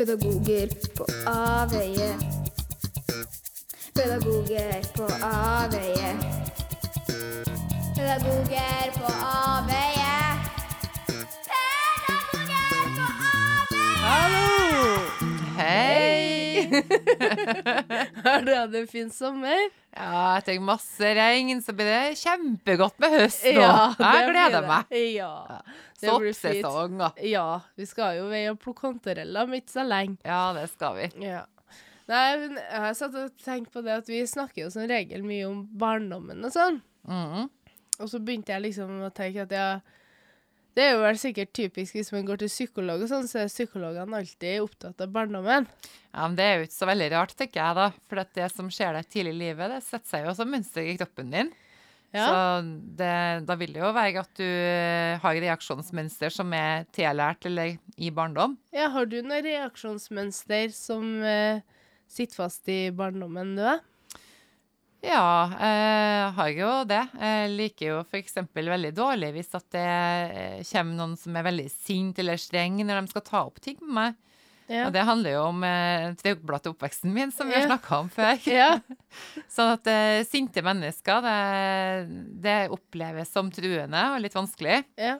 Pedagoger på avveie. Pedagoger på avveie. Pedagoger på avveie. Pedagoger på avveie! Hallo! Hei! Har du hatt en fin sommer? Ja, jeg tenker masse regn så blir det kjempegodt med høst nå. Ja, jeg gleder meg. Ja. Soppsesong Ja, vi skal jo veie og plukke kantareller om ikke så lenge. Ja, det skal vi. Ja. Nei, men jeg har satt og tenkt på det at vi snakker jo som regel mye om barndommen og sånn. Mhm. Og så begynte jeg liksom å tenke at ja Det er jo vel sikkert typisk hvis man går til psykolog og sånn, så er psykologene alltid opptatt av barndommen. Ja, men Det er jo ikke så veldig rart, tenker jeg da. For at det som skjer deg tidlig i livet, det setter seg jo som mønster i kroppen din. Ja. Så det, da vil det jo være at du eh, har reaksjonsmønster som er tillært eller i barndom. ja, har du noen reaksjonsmønster som eh, sitter fast i barndommen, du? Ja, jeg har jo det. Jeg liker jo f.eks. veldig dårlig hvis at det eh, kommer noen som er veldig sint eller streng når de skal ta opp ting med meg. Ja. Og det handler jo om eh, traugbladet oppveksten min, som vi har snakka om før. ja. Sånn at eh, sinte mennesker, det, det oppleves som truende og litt vanskelig. ja.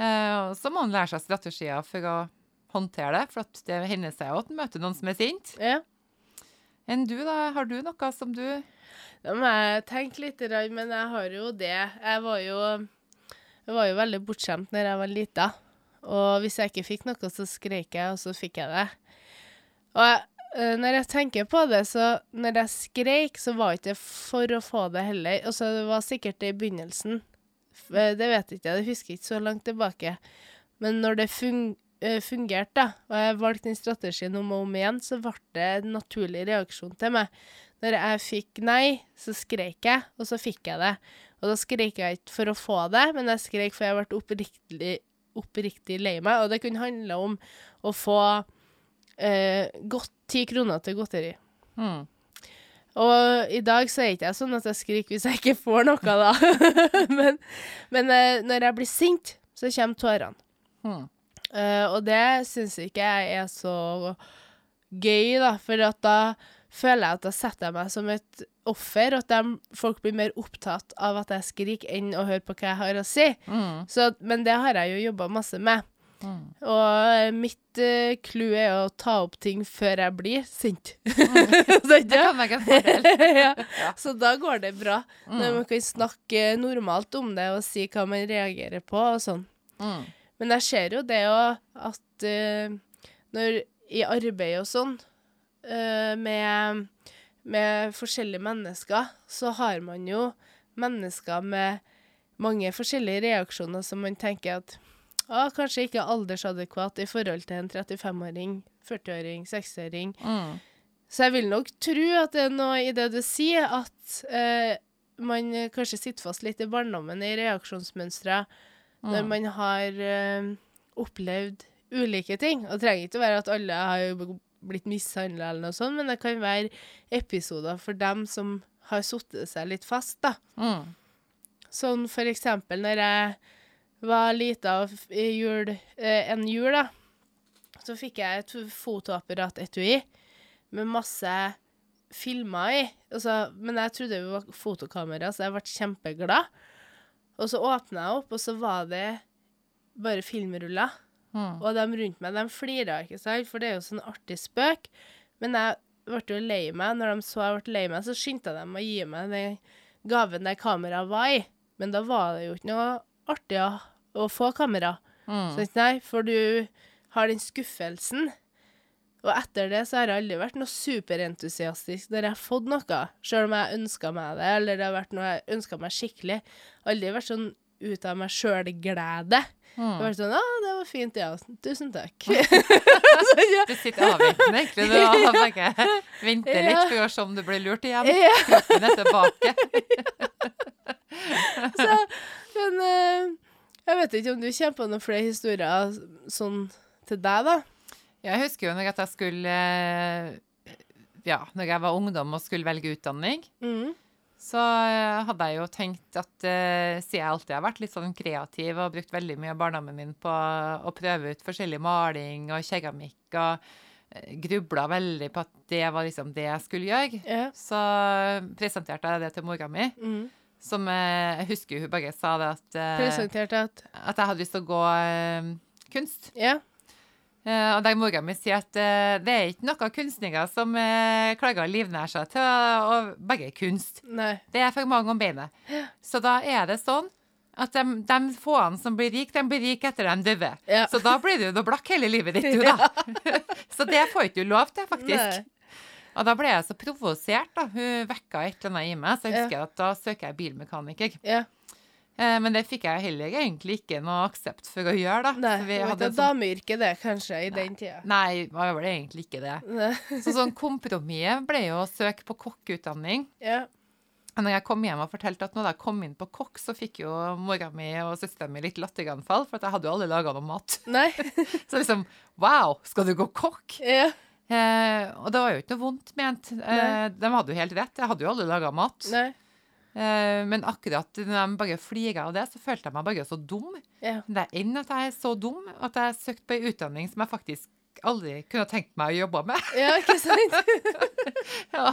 Eh, og så må man lære seg strategier for å håndtere det, for at det hender seg jo at man møter noen som er sint. ja. Enn du, da? Har du noe som du Da må jeg tenke litt, men jeg har jo det. Jeg var jo, jeg var jo veldig bortskjemt når jeg var lita. Og hvis jeg ikke fikk noe, så skrek jeg, og så fikk jeg det. Og jeg, eh, når jeg tenker på det, så når jeg skreik, så var ikke det for å få det heller. Og så det var sikkert det i begynnelsen. Eh, Det vet ikke jeg, husker ikke så langt tilbake. Men når det eh, fungerte, og jeg valgte den strategien om og om igjen, så ble det en naturlig reaksjon til meg. Når jeg fikk nei, så skrek jeg, og så fikk jeg det. Og da skrek jeg ikke for å få det, men jeg skrek for jeg ble oppriktig, oppriktig lei meg. Og det kunne handle om å få eh, godt ti kroner til godteri. Mm. Og i dag så er ikke jeg sånn at jeg skriker hvis jeg ikke får noe, da. men men eh, når jeg blir sint, så kommer tårene. Mm. Eh, og det syns ikke jeg er så gøy, da, for at da føler jeg at da setter jeg meg som et offer, og at de, folk blir mer opptatt av at jeg skriker, enn å høre på hva jeg har å si. Mm. Så, men det har jeg jo jobba masse med. Mm. Og mitt mitt uh, er å ta opp ting før jeg blir sint. Sant, Det kan være en fordel. ja. Ja. Så da går det bra. Når Mm. man kan snakke normalt om det og si hva man reagerer på og sånn. Hmm. Men jeg ser jo det òg, at uh, når i arbeid og sånn, eh, med, med forskjellige mennesker, så har man jo mennesker med mange forskjellige reaksjoner som man tenker at ah, kanskje ikke er aldersadekvat i forhold til en 35-åring, 40-åring, 60-åring. Mm. Så jeg vil nok tro at det er noe i det du sier, at uh, man kanskje sitter fast litt i barndommen i reaksjonsmønstre når Mm. man har uh, opplevd ulike ting. Og det trenger ikke å være at alle har jo blitt mishandla eller noe sånt, men det kan være episoder for dem som har satt seg litt fast, da. Mm. Sånn for eksempel når jeg var lita og jul, eh, en jul, da, så fikk jeg et fotoapparat-etui med masse filmer i. Altså, men jeg trodde det var fotokamera, så jeg ble kjempeglad. Og så åpna jeg opp, og så var det bare filmruller. Hmm. Og de rundt meg, de flira, ikke sant, for det er jo sånn artig spøk. Men jeg ble jo lei meg. Når de så jeg ble lei meg, så skyndte de å gi meg den gaven der kameraet var i. Men da var det jo ikke noe artig å, å få kamera. Mm. Så, nei, for du har den skuffelsen. Og etter det så har jeg aldri vært noe superentusiastisk når jeg har fått noe, sjøl om jeg ønska meg det, eller det har vært noe jeg ønska meg skikkelig. Aldri vært sånn ut av meg sjøl-glede. Det var sånn 'Å, det var fint, ja. Tusen takk'. så, ja. Du sitter avventende, egentlig. Du har bare venter litt for å se om du blir lurt igjen. ja. Kroppen er tilbake. Så, men eh, jeg vet ikke om du kommer på noen flere historier sånn til deg, da? Jeg husker jo når jeg skulle eh, Ja, når jeg var ungdom og skulle velge utdanning, Mm. Så eh, hadde jeg jo tenkt at uh, siden jeg alltid har vært litt sånn kreativ og brukt veldig mye av barndommen min på å prøve ut forskjellig maling og keramikk og uh, grubla veldig på at det var liksom det jeg skulle gjøre. yeah. Så presenterte jeg det til mora mi, Mm. som eh, jeg husker hun bare sa det at, eh, Presenterte at at jeg hadde lyst til å gå eh, kunst. Ja. Eh, og der mora mi sier at uh, det er ikke noen kunstnere som uh, klarer å livnære seg til å, bare kunst. Nei. Det er for mange om beinet. Så da er det sånn at de, de fåene som blir rike, de blir rike etter de døde. Ja. Så da blir du noe blakk hele livet ditt, du, da. så det får ikke du lov til, faktisk. Nei. Og da ble jeg så provosert, da. Hun vekka et eller annet i meg, så jeg Ja. husker at da søker jeg bilmekaniker. Ja. Eh, men det fikk jeg heller egentlig ikke noe aksept for å gjøre, da. Nei. Vi Det var hadde sånn- dameyrke, det, kanskje, i den tida. Nei, det var vel egentlig ikke det. Så sånn kompromisset ble jo å søke på kokkeutdanning. Ja. Når jeg kom hjem og fortalte at nå hadde jeg kom inn på kokk, så fikk jo mora mi og søstera min litt latteranfall, for jeg hadde jo aldri laga noe mat. Nei. Så liksom Wow, skal du gå kokk? Ja. Eh, og det var jo ikke noe vondt ment. Eh, de hadde jo helt rett. Jeg hadde jo aldri laga mat. Nei. Eh, men akkurat når de bare flira av det, så følte jeg meg bare så dum. Ja. Det er enn at jeg er så dum at jeg søkte på en utdanning som jeg faktisk aldri kunne tenkt meg å jobbe med. ja, ikke sant? Ja,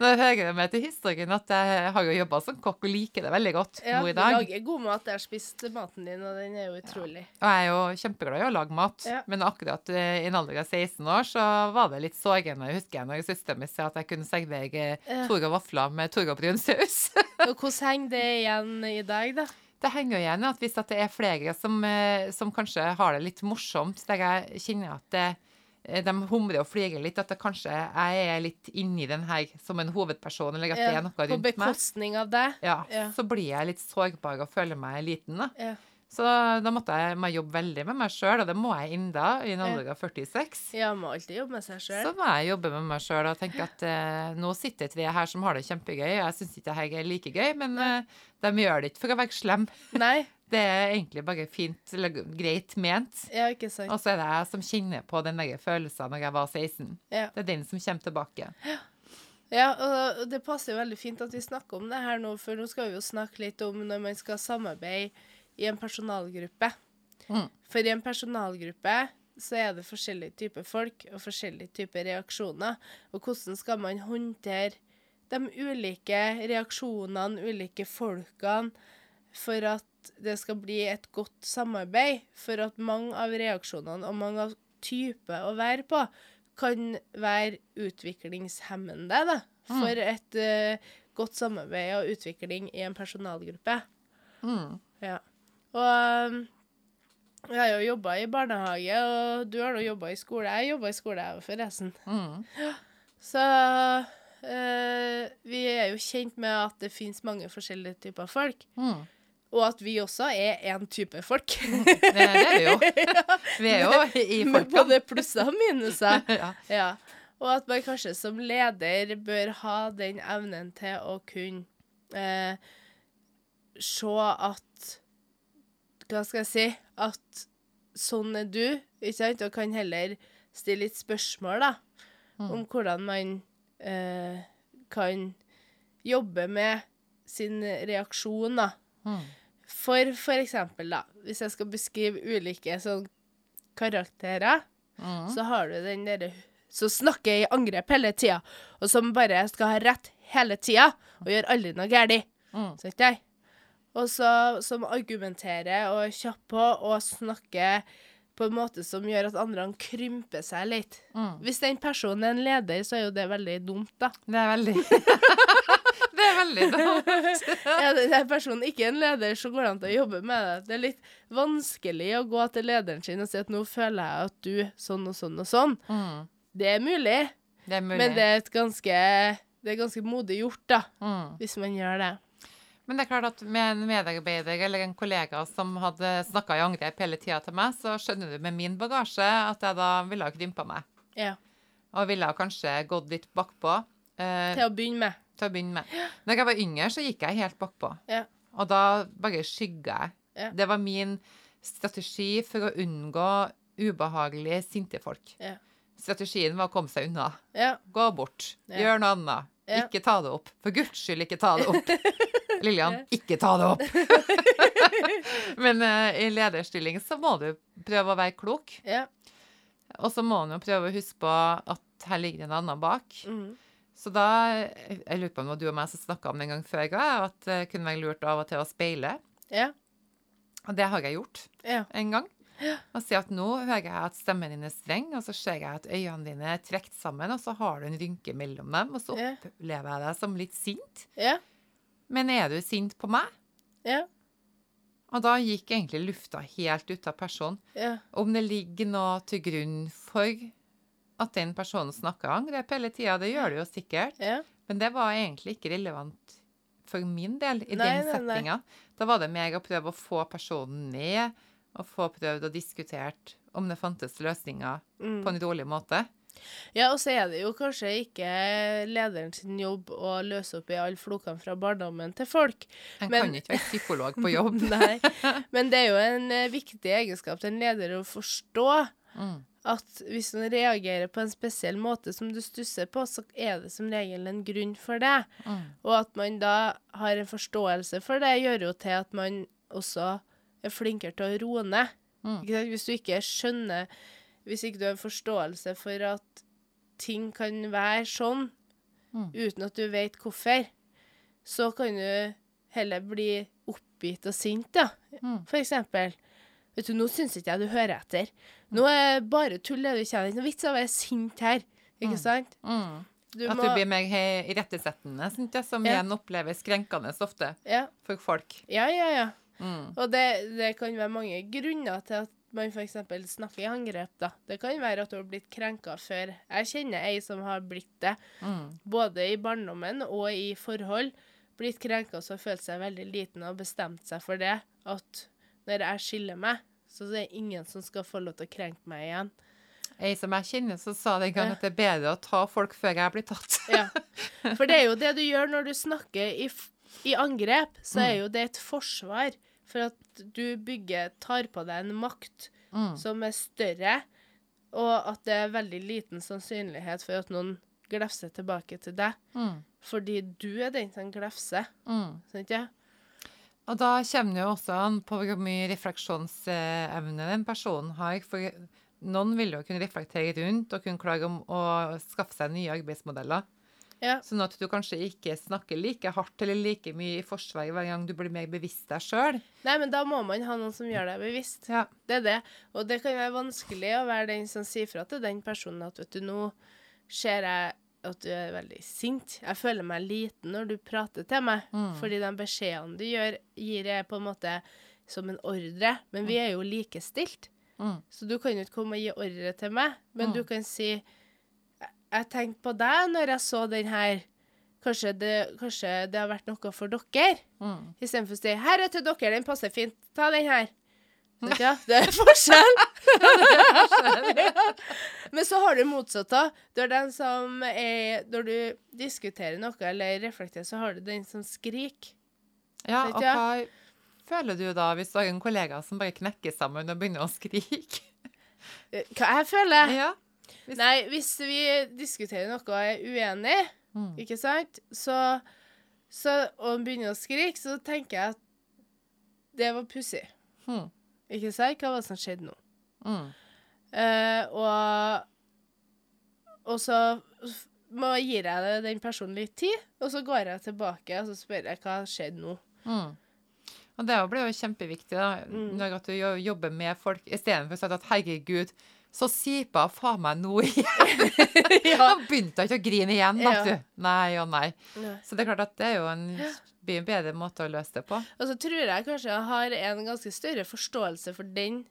Nå hører jeg meg til historien at jeg har jo jobba som kokk og liker det veldig godt Ja, nå du i dag. lager god mat. Jeg har spist maten din, og den er jo utrolig. Og jeg er jo kjempeglad i å lage mat, Ja. men akkurat eh, i en alder av 16 år så var det litt sårende, husker jeg, når søsteren min sa at jeg kunne servere Ja. Toro vafler med Toro brun saus. Og hvordan henger det igjen i dag, da? Det henger jo igjen at hvis det er flere som, eh, som kanskje har det litt morsomt, der jeg kjenner at det, eh, de humrer og flirer litt, at det kanskje jeg er litt inni den her som en hovedperson, eller at det er noe rundt meg. På bekostning av deg? Ja, Ja. så blir jeg litt sårbar og føler meg liten. da. Ja. Så da måtte jeg må jobbe veldig med meg sjøl, og det må jeg enda i en alder av 46. Ja, må alltid jobbe med seg selv. Så må jeg jobbe med meg sjøl og tenke at eh, nå sitter tre her som har det kjempegøy. og Jeg syns ikke det her er like gøy, men eh, de gjør det ikke for å være slem. Nei, Det er egentlig bare fint eller greit ment. ja, ikke sant. Og så er det jeg som kjenner på den der følelsen når jeg var 16. Ja. Det er den som kommer tilbake. Ja, og det passer jo veldig fint at vi snakker om det her nå, for nå skal vi jo snakke litt om når man skal samarbeide i en personalgruppe. Mm. For i en personalgruppe så er det forskjellige typer folk og forskjellige typer reaksjoner. Og hvordan skal man håndtere de ulike reaksjonene, ulike folkene, for at det skal bli et godt samarbeid? For at mange av reaksjonene og mange av typer å være på kan være utviklingshemmende da, for et uh, godt samarbeid og utvikling i en personalgruppe. Mm. Ja. Og um, jeg har jo jobba i barnehage, og du har nå jobba i skole. Jeg jobba i skole, jeg òg, forresten. Mm. Så uh, vi er jo kjent med at det finnes mange forskjellige typer folk. Mm. Og at vi også er én type folk. Det, det er vi jo. Vi er jo i Med både plusser og minuser. Ja. Ja. Og at man kanskje som leder bør ha den evnen til å kunne eh, se at Hva skal jeg si? At sånn er du, ikke sant? Og kan heller stille litt spørsmål, da. Om hvordan man eh, kan jobbe med sin reaksjon, da. Mm. For for eksempel, da, hvis jeg skal beskrive ulike sånn karakterer, Mm. så har du den derre som snakker i angrep hele tida, og som bare skal ha rett hele tida, og gjør aldri noe galt. Mm. Sant jeg? Og så som argumenterer og er kjapp på, og snakker på en måte som gjør at andre krymper seg litt. Mm. Hvis den personen er en leder, så er jo det veldig dumt, da. Det er veldig Det veldig dumt. Er den personen ikke en leder, så går det an å jobbe med det. Det er litt vanskelig å gå til lederen sin og si at nå føler jeg at du sånn og sånn og sånn. Mm. Det er mulig, Det er mulig. men det er et ganske det er ganske modig gjort, da, Mm. hvis man gjør det. Men det er klart at med en medarbeider eller en kollega som hadde snakka i angrep hele tida til meg, så skjønner du med min bagasje at jeg da ville ha krympa meg. Ja. Og ville ha kanskje gått litt bakpå. Eh, Til å begynne med. Til å begynne med. Når jeg var yngre, så gikk jeg helt bakpå. Ja. Og da bare skygga jeg. Ja. Det var min strategi for å unngå ubehagelige, sinte folk. Ja. Strategien var å komme seg unna. Ja. Gå bort. Gjør noe annet. Ikke ta det opp. For guds skyld, ikke ta det opp. Lillian, ikke ta det opp. Men uh, i lederstilling så må du prøve å være klok. Ja. Og så må du jo prøve å huske på at her ligger det en annen bak. Mm. Så da Jeg lurer på om du og meg som snakka om det en gang før, at det kunne være lurt av og til å speile. Ja. Og det har jeg gjort Ja. en gang. Og si at nå hører jeg at stemmen din er streng, og så ser jeg at øynene dine er trukket sammen, og så har du en rynke mellom dem, og så opplever jeg deg som litt sint. Ja. Men er du sint på meg? Ja. Og da gikk egentlig lufta helt ut av personen. Ja. Om det ligger noe til grunn for at den personen snakker angrep hele tida, det gjør det jo sikkert. Ja. Men det var egentlig ikke relevant for min del i Nei, den settinga. Da var det meg å prøve å få personen ned, og få prøvd og diskutert om det fantes løsninger Mm. på en rolig måte. Ja, og så er det jo kanskje ikke lederen sin jobb å løse opp i alle flokene fra barndommen til folk. En Men- kan ikke være psykolog på jobb. Nei. Men det er jo en eh, viktig egenskap til en leder å forstå Mm. At hvis man reagerer på en spesiell måte som du stusser på, så er det som regel en grunn for det. Mm. Og at man da har en forståelse for det, gjør jo til at man også er flinkere til å roe ned. Mm. Hvis du ikke skjønner Hvis ikke du har en forståelse for at ting kan være sånn Mm. uten at du vet hvorfor, så kan du heller bli oppgitt og sint, da. Mm. For eksempel. Vet du, nå syns ikke jeg du hører etter. Nå er det bare tull det du kjenner. Noe vits i å være sint her. Ikke sant? Mm. Du At må du blir mer irettesettende, som Ja. igjen oppleves krenkende ofte Ja, for folk. ja, ja. ja. Mm. Og det, det kan være mange grunner til at man f.eks. snakker i angrep. da. Det kan være at du har blitt krenka før. Jeg kjenner ei som har blitt det, Mm. både i barndommen og i forhold. Blitt krenka og følt seg veldig liten og bestemt seg for det. At når jeg skiller meg, så det er ingen som skal få lov til å krenke meg igjen. Ei som jeg kjenner, så sa det en gang at det er bedre å ta folk før jeg blir tatt. Ja. For det er jo det du gjør når du snakker i, i angrep, så er jo det et forsvar for at du bygger, tar på deg en makt Mm. som er større, og at det er veldig liten sannsynlighet for at noen glefser tilbake til deg. Mm. Fordi du er den som glefser, Mm. sant ja? Og da kommer det jo også an på hvor mye refleksjonsevne den personen har. For noen vil jo kunne reflektere rundt og kunne klare om å skaffe seg nye arbeidsmodeller. Ja. Sånn at du kanskje ikke snakker like hardt eller like mye i forsvaret hver gang du blir mer bevisst deg sjøl. Nei, men da må man ha noen som gjør deg bevisst. Ja. Det er det. Og det kan være vanskelig å være den som sier fra til den personen at vet du, nå ser jeg at du er veldig sint. Jeg føler meg liten når du prater til meg. Mm. Fordi de beskjedene du gjør, gir jeg på en måte som en ordre. Men vi er jo likestilt. Mm. Så du kan jo ikke komme og gi ordre til meg, men Mm. du kan si «Jeg- Jeg tenkte på deg når jeg så den her. Kanskje det, kanskje det har vært noe for dere? Mm. Istedenfor å si 'Her er til dere, den passer fint. Ta den her'. Vet du, Ja, det er forskjell. Ja. Men så har du motsatt, da. Du har den som er Når du diskuterer noe eller reflekterer, så har du den som skriker. ja, og hva føler du da hvis du har en kollega som bare knekker sammen og begynner å skrike? Eh, Hva jeg føler? Ja. Hvis- Nei, hvis vi diskuterer noe og er uenig, Mm. ikke sant, så, så og begynner å skrike, så tenker jeg at det var pussig. Mm. Ikke si Hva var det som skjedde nå? Mm. Eh, og, og så må gir jeg den personen litt tid, og så går jeg tilbake og så spør jeg hva skjedde nå. Mm. Og det blir jo kjempeviktig da, Mm. når at du jobber med folk, istedenfor å si at herregud, så sipa faen meg nå igjen. ja. Da begynte jeg ikke å grine igjen, da, Ja. du. Nei og nei. nei. Så det er klart at det er jo en blir en bedre måte å løse det på. Og så tror jeg kanskje jeg har en ganske større forståelse for den.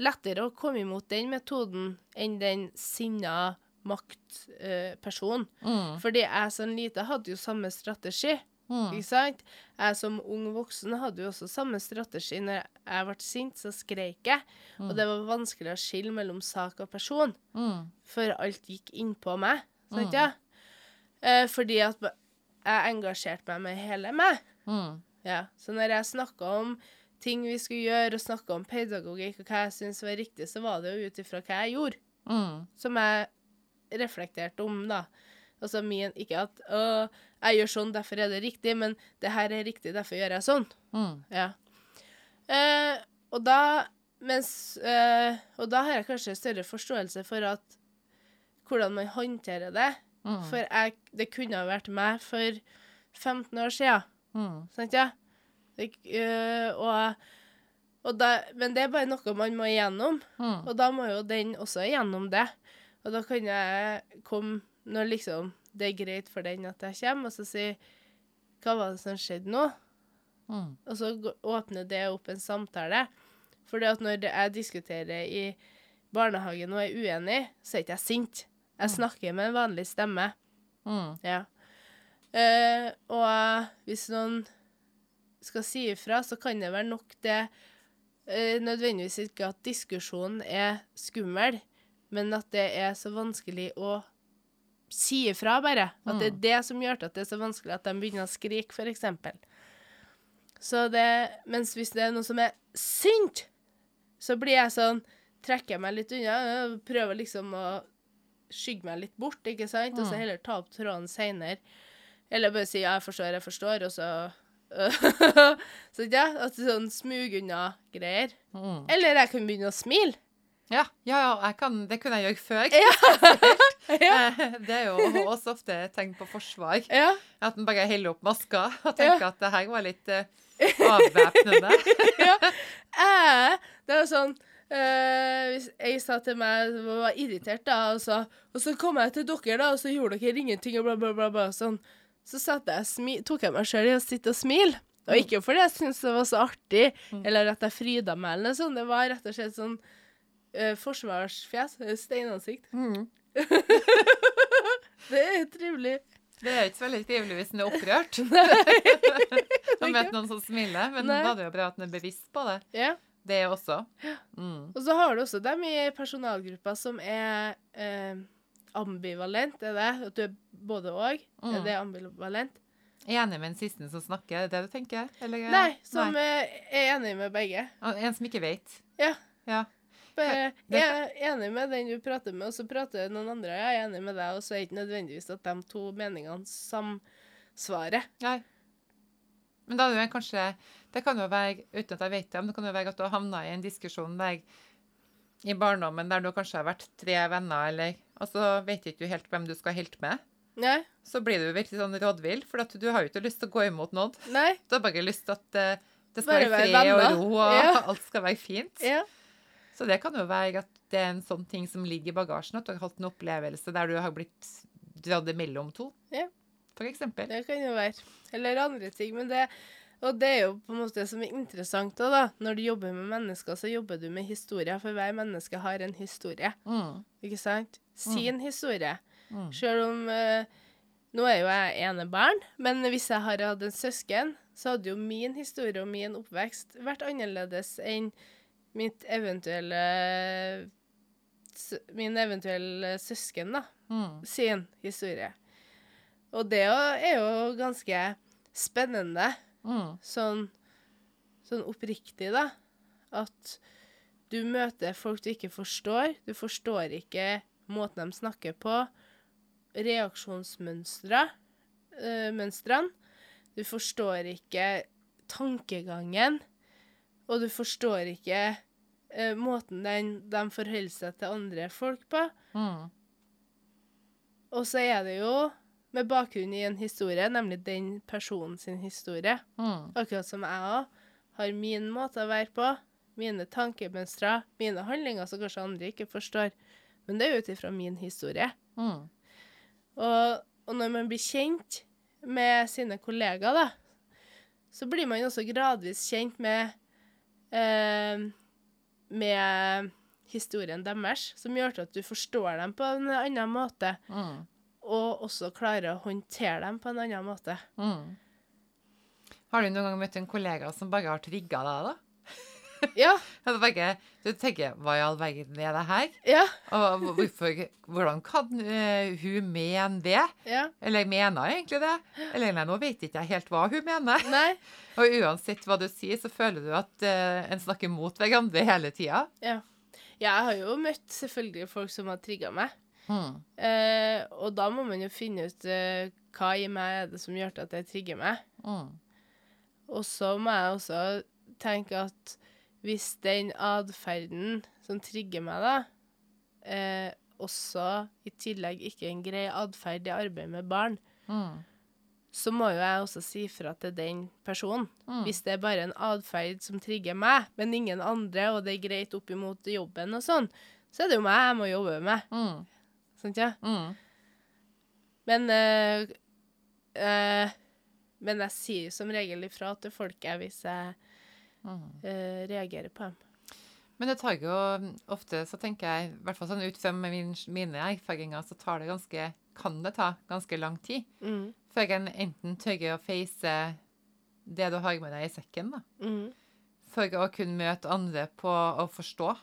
Lettere å komme imot den metoden enn den sinna maktpersonen. Mm. Fordi jeg som lite hadde jo samme strategi. Mm. Ikke sant? Jeg som ung voksen hadde jo også samme strategi. Når jeg ble sint, så skreik jeg. Og det var vanskelig å skille mellom sak og person, Mm. for alt gikk innpå meg. Sant, Mm. ja? Eh, fordi at jeg engasjerte meg med hele meg. Mm. Ja. Så når jeg snakka om ting vi skulle gjøre, og snakka om pedagogikk og hva jeg syntes var riktig, så var det jo ut ifra hva jeg gjorde, Mm. som jeg reflekterte om, da. Altså min Ikke at å, jeg gjør sånn, derfor er det riktig, men det her er riktig, derfor gjør jeg sånn. Mm. Ja. Eh, og da mens eh, Og da har jeg kanskje større forståelse for at hvordan man håndterer det. Mm. For jeg, det kunne ha vært meg for 15 år siden. Mm. Sant, ja? Det, øh, og, og da, men det er bare noe man må igjennom, Mm. og da må jo den også igjennom det. Og da kan jeg komme når liksom det er greit for den at jeg kommer, og så si Hva var det som skjedde nå? Mm. Og så åpner det opp en samtale. Fordi at når jeg diskuterer i barnehagen og er uenig, så er ikke jeg sint. Jeg snakker med en vanlig stemme. Mm. Ja. Uh, og hvis noen skal si ifra, så kan det være nok det uh, Nødvendigvis ikke at diskusjonen er skummel, men at det er så vanskelig å si ifra, bare. At det er det som gjør at det er så vanskelig at de begynner å skrike, f.eks. Så det Mens hvis det er noe som er sint, så blir jeg sånn Trekker jeg meg litt unna, prøver liksom å skygge meg litt bort, ikke sant? Og så heller ta opp tråden seinere. Eller bare si 'ja, jeg forstår, jeg forstår', og så Så ja, at det er sånn smug unna greier. Mm. Eller jeg kan begynne å smile. Ja, ja, ja kan, det kunne jeg gjøre før. Ja. ja. Det er jo også ofte et tegn på forsvar. Ja. At en bare heller opp maska og tenker at det her var litt uh, avvæpnende. ja. Eh, det jo sånn eh, Hvis jeg sa til meg var irritert, da, og så, og så kom jeg til dere, da, og så gjorde dere ingenting, og bla, bla, bla, bla sånn. Så jeg, smi tok jeg meg sjøl i å sitte og smile. Og ikke fordi jeg syntes det var så artig, eller at jeg fryda meg, eller noe sånt. Det var rett og slett sånn uh, forsvarsfjes. eh, Steinansikt. Mm. Det er trivelig. Det er ikke så veldig trivelig hvis en er opprørt. Man møter noen som smiler, men Nei. da er det jo bra at en er bevisst på det. Ja. Det også. Mm. Og så har du også dem i personalgruppa som er eh, ambivalent, er det? At du er både og? Mm. Er det ambivalent? Enig med den siste som snakker, er det det du tenker? Eller, Nei, som Nei. eh, er enig med begge. En som ikke vet. Ja. Ja. Bare jeg er enig med den du prater med, og så prater noen andre jeg er enig med deg, og så er det ikke nødvendigvis at de to meningene samsvarer. Nei. Men da er det kanskje Det kan jo være, uten at jeg vet det, men det kan jo være at du har havna i en diskusjon der i barndommen der du kanskje har vært tre venner, eller Og så vet ikke du helt hvem du skal helt med. Nei? Så blir du virkelig sånn rådvill, for du har jo ikke lyst til å gå imot noen. Nei? Du har bare lyst til at eh, det skal Bare være være fred og ro, og Ja. alt skal være fint. Ja. Så det kan jo være at det er en sånn ting som ligger i bagasjen, at du har hatt en opplevelse der du har blitt dratt imellom to. Ja. For eksempel. Det kan jo være. Eller andre ting. Men det, og det er jo på en måte det som er interessant også, da. Når du jobber med mennesker, så jobber du med historier, for hver menneske har en historie. Mm. Ikke sant? Sin historie. Mm. Selv om uh, Nå er jo jeg enebarn, men hvis jeg hadde hatt en søsken, så hadde jo min historie og min oppvekst vært annerledes enn mitt eventuelle Min eventuelle søsken, da Mm. sin historie. Og det er jo ganske spennende, Mm. sånn, sånn oppriktig, da. At du møter folk du ikke forstår. Du forstår ikke måten de snakker på. Reaksjonsmønstre. øh, mønstrene. Du forstår ikke tankegangen. Og du forstår ikke øh, måten den, de forholder seg til andre folk på. Mm. Og så er det jo med bakgrunn i en historie, nemlig den personen sin historie. Mm. Akkurat som jeg òg har min måte å være på, mine tankemønstre, mine handlinger som kanskje andre ikke forstår. Men det er ut ifra min historie. Mm. Og, og når man blir kjent med sine kollegaer, da, så blir man også gradvis kjent med eh, med historien deres, som gjør til at du forstår dem på en annen måte, Mm. Og også klarer å håndtere dem på en annen måte. Mm. Har du noen gang møtt en kollega som bare har trigga deg, da? Ja, Begge, du tenker hva i all verden er det her? ja, Og hvorfor, hvordan kan uh, hun mene det? ja. Eller mener hun egentlig det? Eller nei, nå vet ikke jeg helt hva hun mener. Nei. Og uansett hva du sier, så føler du at uh, en snakker mot hverandre hele tida. Ja. Jeg har jo møtt selvfølgelig folk som har trigga meg. Mm. Eh, og da må man jo finne ut eh, hva i meg er det som gjør at det trigger meg. Mm. Og så må jeg også tenke at hvis den atferden som trigger meg, da, eh, også i tillegg ikke er en grei atferd i arbeid med barn, Mm. så må jo jeg også si fra til den personen. Mm. Hvis det er bare en atferd som trigger meg, men ingen andre, og det er greit opp imot jobben og sånn, så er det jo meg jeg må jobbe med. Mm. Sant, ja? Mm. Men eh, eh, Men jeg sier som regel ifra til folket hvis jeg Mm. eh, reagerer på dem. Men det tar jo ofte, så tenker jeg, i hvert fall sånn ut fra min, mine erfaringer, så tar det ganske, kan det ta ganske lang tid Mm. før en enten tør å face det du har med deg i sekken, da. Mm. For å kunne møte andre på å forstå.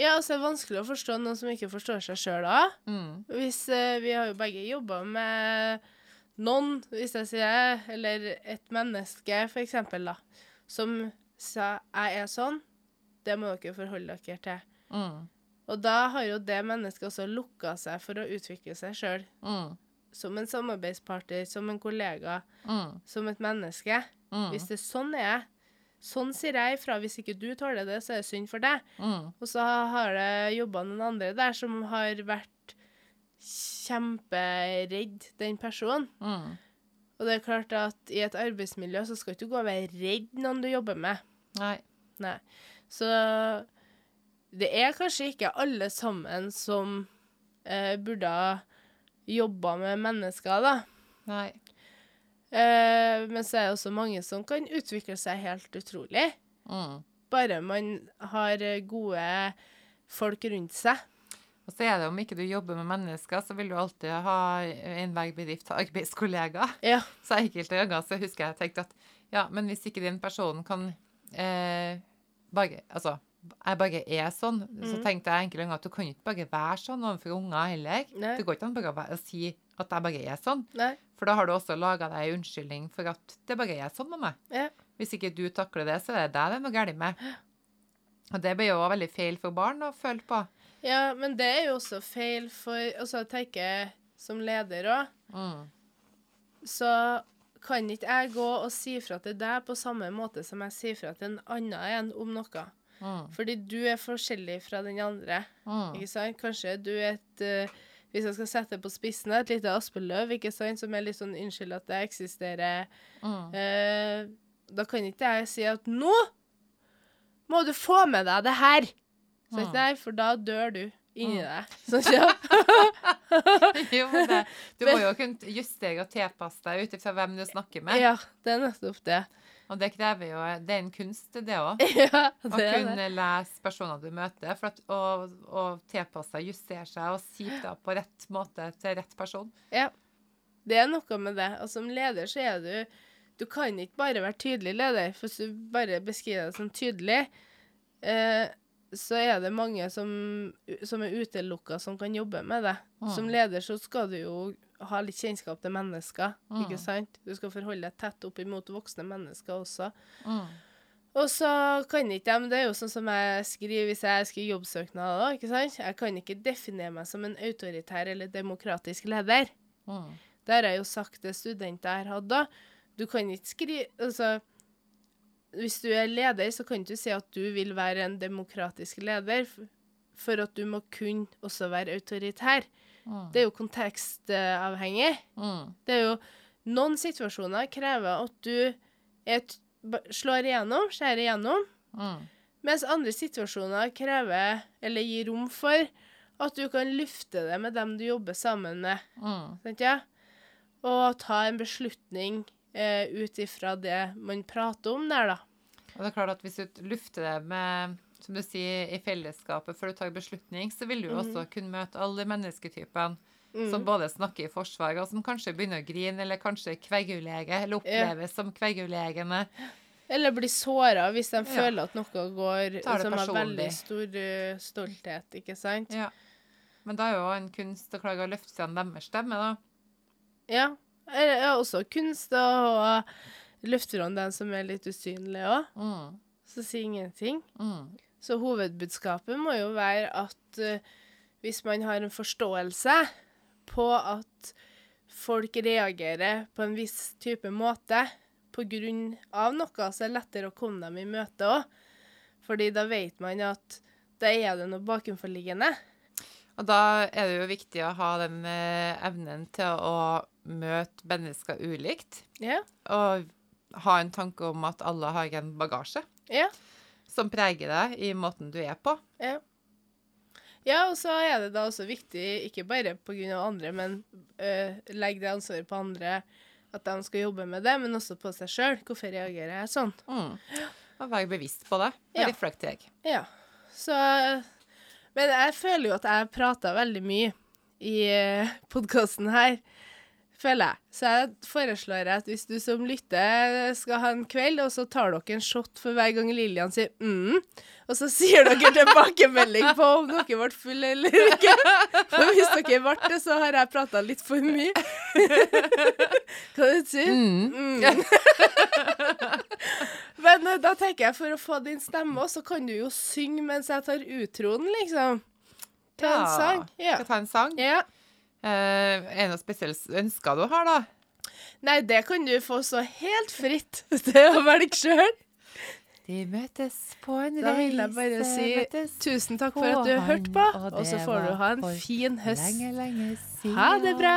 Ja, altså det er vanskelig å forstå noen som ikke forstår seg sjøl da. Mm. Hvis uh, Vi har jo begge jobba med noen, hvis jeg sier det, eller et menneske, for eksempel, da, som sa 'jeg er sånn', det må dere forholde dere til. Mm. Og da har jo det mennesket også lukka seg for å utvikle seg sjøl. Mm. Som en samarbeidspartner, som en kollega, Mm. som et menneske. Mm. Hvis det er sånn er jeg, sånn sier jeg ifra. Hvis ikke du tåler det, så er det synd for deg. Mm. Og så har det jobba noen andre der som har vært kjemperedd den personen. Mm. Og det er klart at i et arbeidsmiljø så skal du ikke gå og være redd noen du jobber med. Nei. Nei. Så det er kanskje ikke alle sammen som eh, burde ha jobba med mennesker, da. Nei. Eh, men så er det også mange som kan utvikle seg helt utrolig. Mm. Bare man har gode folk rundt seg. Og så er det om ikke du jobber med mennesker, så vil du alltid ha enhver bedrift av arbeidskollega. Ja. Så enkelte ganger så husker jeg tenkte at ja, men hvis ikke den personen kan eh, bare Altså, jeg bare er sånn, så Mhm. tenkte jeg enkelte ganger at du kan ikke bare være sånn overfor unger heller. Nei. Det går ikke an bare å si at jeg bare er sånn. Nei. For da har du også laga deg en unnskyldning for at det bare er sånn med meg. Ja. Hvis ikke du takler det, så er det deg det er noe galt med. Og det blir jo også veldig feil for barn å føle på. Ja, men det er jo også feil for Altså, jeg tenker som leder òg, Mm. så kan ikke jeg gå og si fra til deg på samme måte som jeg sier fra til en annen en om noe. Mm. Fordi du er forskjellig fra den andre. Mm. Ikke sant? Kanskje du er et eh, Hvis jeg skal sette det på spissen, et lite aspeløv, ikke sant, som er litt sånn Unnskyld at det eksisterer. Mm. Eh, da kan ikke jeg si at nå må du få med deg det her. Så, Mm. Nei, for da dør du inni deg. Sånn, ja. jo, det, du må jo kunne justere og tilpasse deg ut ifra hvem du snakker med. ja, det er nettopp det. Og det krever jo Det er en kunst, det òg. Ja, Å det. kunne lese personer du møter, for at, og, og tilpasse seg, justere seg og si det på rett måte til rett person. Ja. Det er noe med det. Og som leder så er du Du kan ikke bare være tydelig leder, for hvis du bare beskriver deg som tydelig, eh, så er det mange som, som er utelukka, som kan jobbe med det. Mm. Som leder så skal du jo ha litt kjennskap til mennesker, Mm. ikke sant? Du skal forholde deg tett opp imot voksne mennesker også. Mm. Og så kan ikke de, det er jo sånn som jeg skriver hvis jeg skriver jobbsøknad òg, ikke sant? Jeg kan ikke definere meg som en autoritær eller demokratisk leder. Mm. Det har jeg jo sagt til studenter jeg har hatt da. Du kan ikke skrive Altså, hvis du er leder, så kan du si at du vil være en demokratisk leder, for at du må kunne også være autoritær. Mm. Det er jo kontekstavhengig. Mm. Det er jo Noen situasjoner krever at du et, slår igjennom, skjærer igjennom, Mm. mens andre situasjoner krever, eller gir rom for, at du kan lufte det med dem du jobber sammen med. Mm. Sant, ja? Og ta en beslutning eh, ut ifra det man prater om der, da. Og det er klart at hvis du lufter det med, som du sier, i fellesskapet før du tar beslutning, så vil du mm. også kunne møte alle mennesketypene som både snakker i forsvar, og som kanskje begynner å grine, eller kanskje kveggulege eller oppleves som kverulerende. Eller blir såra hvis de Ja. føler at noe går som har veldig stor uh, stolthet, ikke sant? Ja. Men da er jo en kunst å klare å løfte fram deres stemme, da. Ja. Eller ja, også kunst å løfte fram den som er litt usynlig òg, Mm. som sier ingenting. Mm. Så hovedbudskapet må jo være at uh, hvis man har en forståelse på at folk reagerer på en viss type måte av noe, så er det lettere å komme dem i møte òg. Fordi da vet man at da er det noe bakenforliggende. Og da er det jo viktig å ha den eh, evnen til å møte mennesker ulikt. Ja. Og ha en tanke om at alle har en bagasje Ja. Som preger deg i måten du er på. Ja. ja, og så er det da også viktig, ikke bare pga. andre, men øh, legge det ansvaret på andre, at de skal jobbe med det, men også på seg sjøl. Hvorfor reagerer jeg sånn? Mm. Og være bevisst på det. Og Ja. reflektere. Ja. Så Men jeg føler jo at jeg prata veldig mye i podkasten her, føler jeg. Så jeg foreslår at hvis du som lytter skal ha en kveld, og så tar dere en shot for hver gang Lillian sier mm, og så sier dere tilbakemelding på om dere ble fulle eller ikke. For hvis dere ble det, så har jeg prata litt for mye. Hva du sier Mm. Mm. Men eh, da tenker jeg, for å få din stemme òg, så kan du jo synge mens jeg tar utroen, liksom. Ta en sang. Ja. Skal ta en sang? ja. Eh, er det noe spesielt ønsker du har, da? Nei, det kan du få så helt fritt til å velge sjøl. De møtes på en reise Da vil jeg bare si møtes Tusen takk for at du har hørt på, og så får du ha en fin høst. Lenge, lenge siden. Ha det bra!